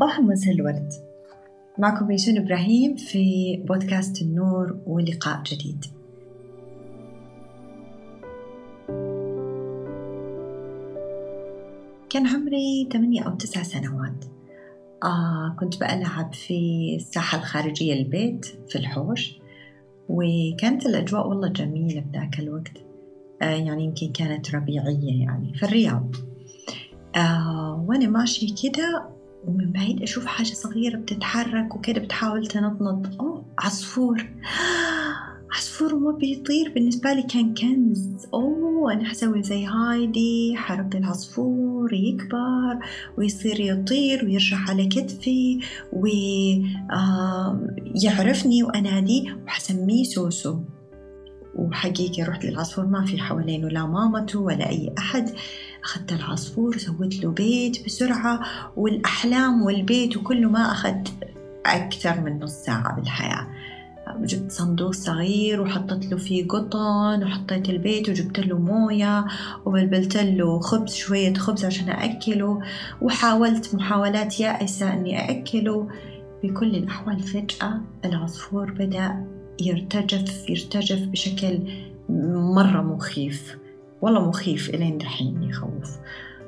صباح مساء الورد. معكم بيشون إبراهيم في بودكاست النور ولقاء جديد. كان عمري ثمانية أو تسع سنوات. آه كنت بلعب في الساحة الخارجية البيت في الحوش وكانت الأجواء والله جميلة بذاك الوقت. آه يعني يمكن كانت ربيعية يعني في الرياض. آه وأنا ماشي كده ومن بعيد أشوف حاجة صغيرة بتتحرك وكده بتحاول تنطنط. أوه عصفور. عصفور ما بيطير بالنسبة لي كان كنز. أوه أنا حسوي زي هايدي حركة العصفور يكبر ويصير يطير ويرجع على كتفي ويعرفني وأناديه وحسميه سوسو. وحقيقي رحت للعصفور ما في حوالينه لا مامته ولا أي أحد. أخذت العصفور سويت له بيت بسرعة والأحلام والبيت وكله ما أخذ أكثر من نص ساعة بالحياة. جبت صندوق صغير وحطيت له فيه قطن وحطيت البيت وجبت له موية وبلبلت له خبز شوية خبز عشان أكله وحاولت محاولات يائسة أني أكله. بكل الأحوال فجأة العصفور بدأ يرتجف يرتجف بشكل مرة مخيف. والله مخيف إلين دحين يخوف.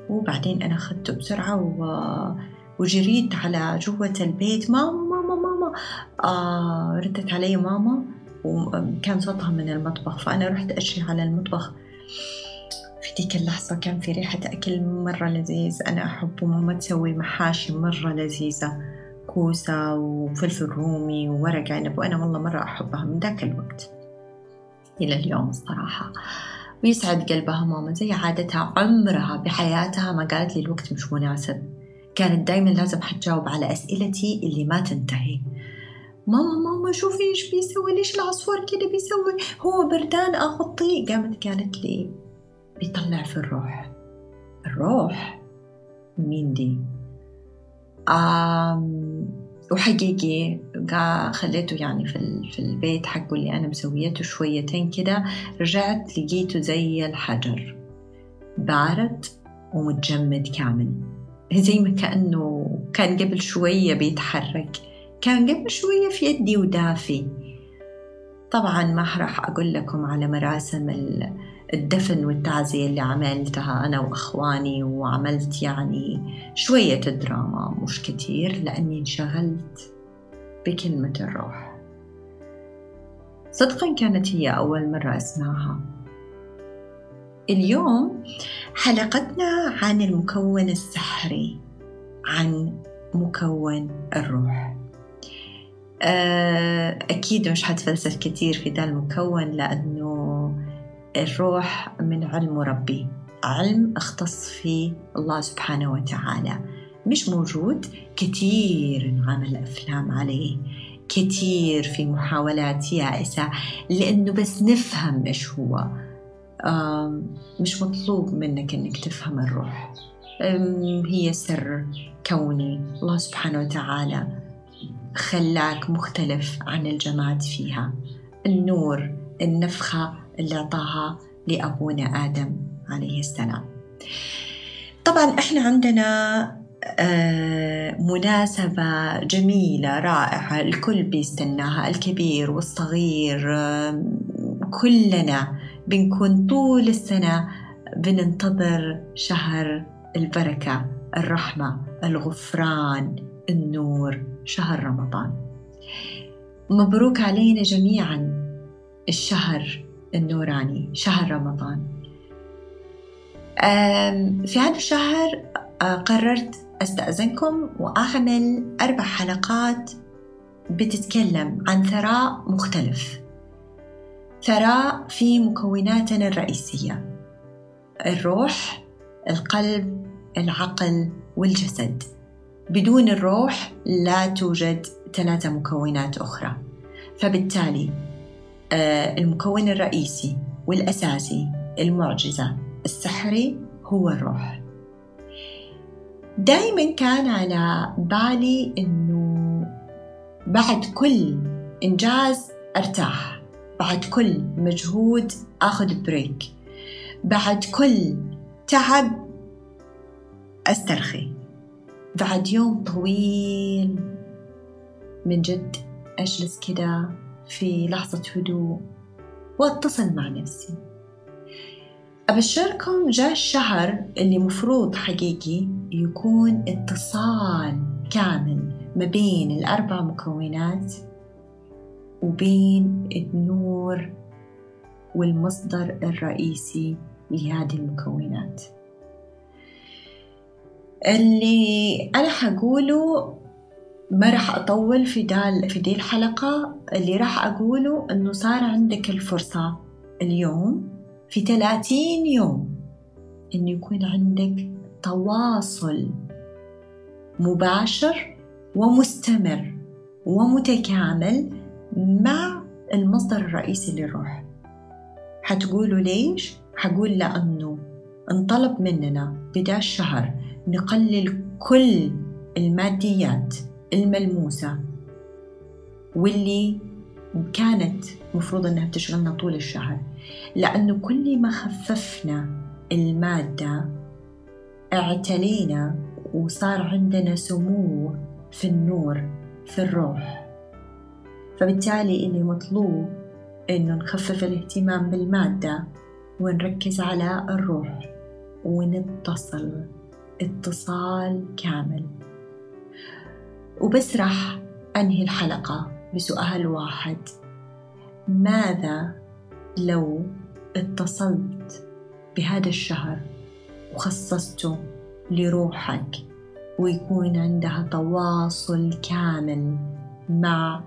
وبعدين أنا أخذته بسرعة و... وجريت على جوة البيت. ماما ماما ماما آه ردت علي ماما وكان صوتها من المطبخ. فأنا رحت أجري على المطبخ. في ديك اللحظة كان في ريحة أكل مرة لذيذ. أنا أحبه ماما تسوي محاشي مرة لذيذة. كوسة وفلفل رومي وورق عنب. وأنا والله مرة أحبها من ذاك الوقت إلى اليوم الصراحة. ويسعد قلبها ماما زي عادتها عمرها بحياتها ما قالت لي الوقت مش مناسب. كانت دايما لازم حتجاوب على أسئلتي اللي ما تنتهي. ماما ماما شوفي إيش بيسوي ليش العصفور كده بيسوي؟ هو بردان اغطيه قامت قالت لي بيطلع في الروح. الروح؟ مين دي؟ آم وحقيقي خليته يعني في, في البيت حقه اللي أنا مسويته شويتين كده رجعت لقيته زي الحجر بارد ومتجمد كامل. زي ما كأنه كان قبل شوية بيتحرك كان قبل شوية في يدي ودافي. طبعا ما راح أقول لكم على مراسم الدفن والتعزية اللي عملتها أنا وأخواني وعملت يعني شوية دراما مش كتير لأني انشغلت بكلمة الروح. صدقا كانت هي أول مرة أسمعها. اليوم حلقتنا عن المكون السحري عن مكون الروح. آه، أكيد مش حتفلسف كتير في ذا المكون لأنه الروح من علم ربي. علم اختص فيه الله سبحانه وتعالى. مش موجود كثير انعمل أفلام عليه. كثير في محاولات يائسة. لأنه بس نفهم إيش هو. مش مطلوب منك إنك تفهم الروح. هي سر كوني. الله سبحانه وتعالى خلاك مختلف عن الجماد فيها. النور النفخة اللي أعطاها لأبونا آدم عليه السلام. طبعا إحنا عندنا آه، مناسبة جميلة رائعة الكل بيستناها الكبير والصغير كلنا بنكون طول السنة بننتظر شهر البركة الرحمة الغفران النور شهر رمضان. مبروك علينا جميعا الشهر النوراني شهر رمضان. في هذا الشهر آه، قررت أستأذنكم وأعمل أربع حلقات بتتكلم عن ثراء مختلف. ثراء في مكوناتنا الرئيسية الروح القلب العقل والجسد. بدون الروح لا توجد ثلاثة مكونات أخرى. فبالتالي المكون الرئيسي والأساسي المعجزة. السحري هو الروح. دايما كان على بالي إنه بعد كل إنجاز أرتاح بعد كل مجهود آخذ بريك بعد كل تعب أسترخي. بعد يوم طويل من جد أجلس كده في لحظة هدوء وأتصل مع نفسي. أبشركم جاء الشهر اللي مفروض حقيقي يكون اتصال كامل ما بين الأربع مكونات وبين النور والمصدر الرئيسي لهذه المكونات. اللي أنا حقوله ما راح أطول في دال في دي الحلقة اللي راح أقوله إنه صار عندك الفرصة اليوم في 30 يوم إنه يكون عندك تواصل مباشر ومستمر ومتكامل مع المصدر الرئيسي للروح حتقولوا ليش؟ حقول لأنه انطلب مننا بداية الشهر نقلل كل الماديات الملموسة واللي كانت مفروض أنها بتشغلنا طول الشهر. لأنه كل ما خففنا المادة اعتلينا وصار عندنا سمو في النور في الروح. فبالتالي اللي مطلوب إنه نخفف الاهتمام بالمادة ونركز على الروح ونتصل اتصال كامل. وبس راح أنهي الحلقة بسؤال واحد. ماذا لو اتصلت بهذا الشهر وخصصته لروحك ويكون عندها تواصل كامل مع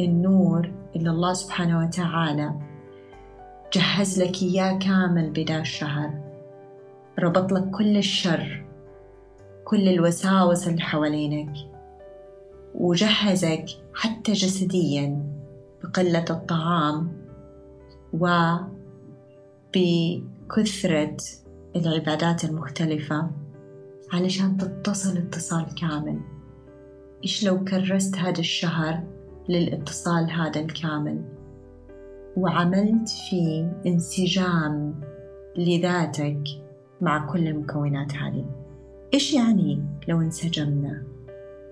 النور اللي الله سبحانه وتعالى جهز لك إياه كامل بداية الشهر ربط لك كل الشر كل الوساوس اللي حوالينك وجهزك حتى جسديا بقلة الطعام وبكثرة العبادات المختلفة علشان تتصل اتصال كامل. إيش لو كرست هذا الشهر للاتصال هذا الكامل؟ وعملت فيه انسجام لذاتك مع كل المكونات هذه. إيش يعني لو انسجمنا؟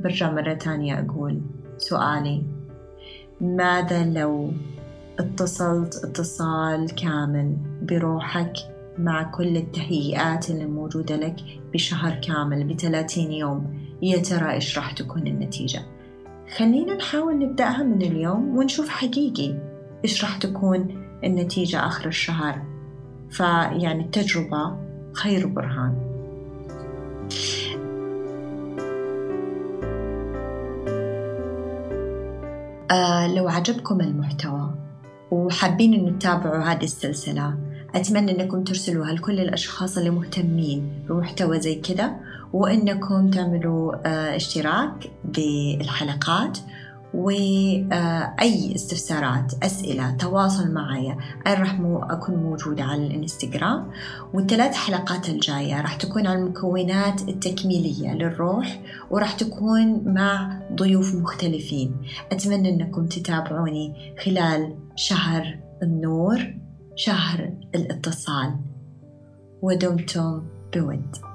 برجع مرة تانية أقول سؤالي. ماذا لو اتصلت اتصال كامل بروحك مع كل التهيئات اللي موجودة لك بشهر كامل بثلاثين يوم؟ يا ترى إيش راح تكون النتيجة؟ خلينا نحاول نبدأها من اليوم ونشوف حقيقي إيش راح تكون النتيجة آخر الشهر. فيعني التجربة خير برهان آه لو عجبكم المحتوى وحابين إنه تتابعوا هذه السلسلة أتمنى أنكم ترسلوها لكل الأشخاص اللي مهتمين بمحتوى زي كذا وأنكم تعملوا آه اشتراك بالحلقات وأي استفسارات أسئلة تواصل معي أنا راح أكون موجودة على الإنستغرام. والثلاث حلقات الجاية راح تكون عن المكونات التكميلية للروح وراح تكون مع ضيوف مختلفين. أتمنى أنكم تتابعوني خلال شهر النور شهر الاتصال. ودمتم بود.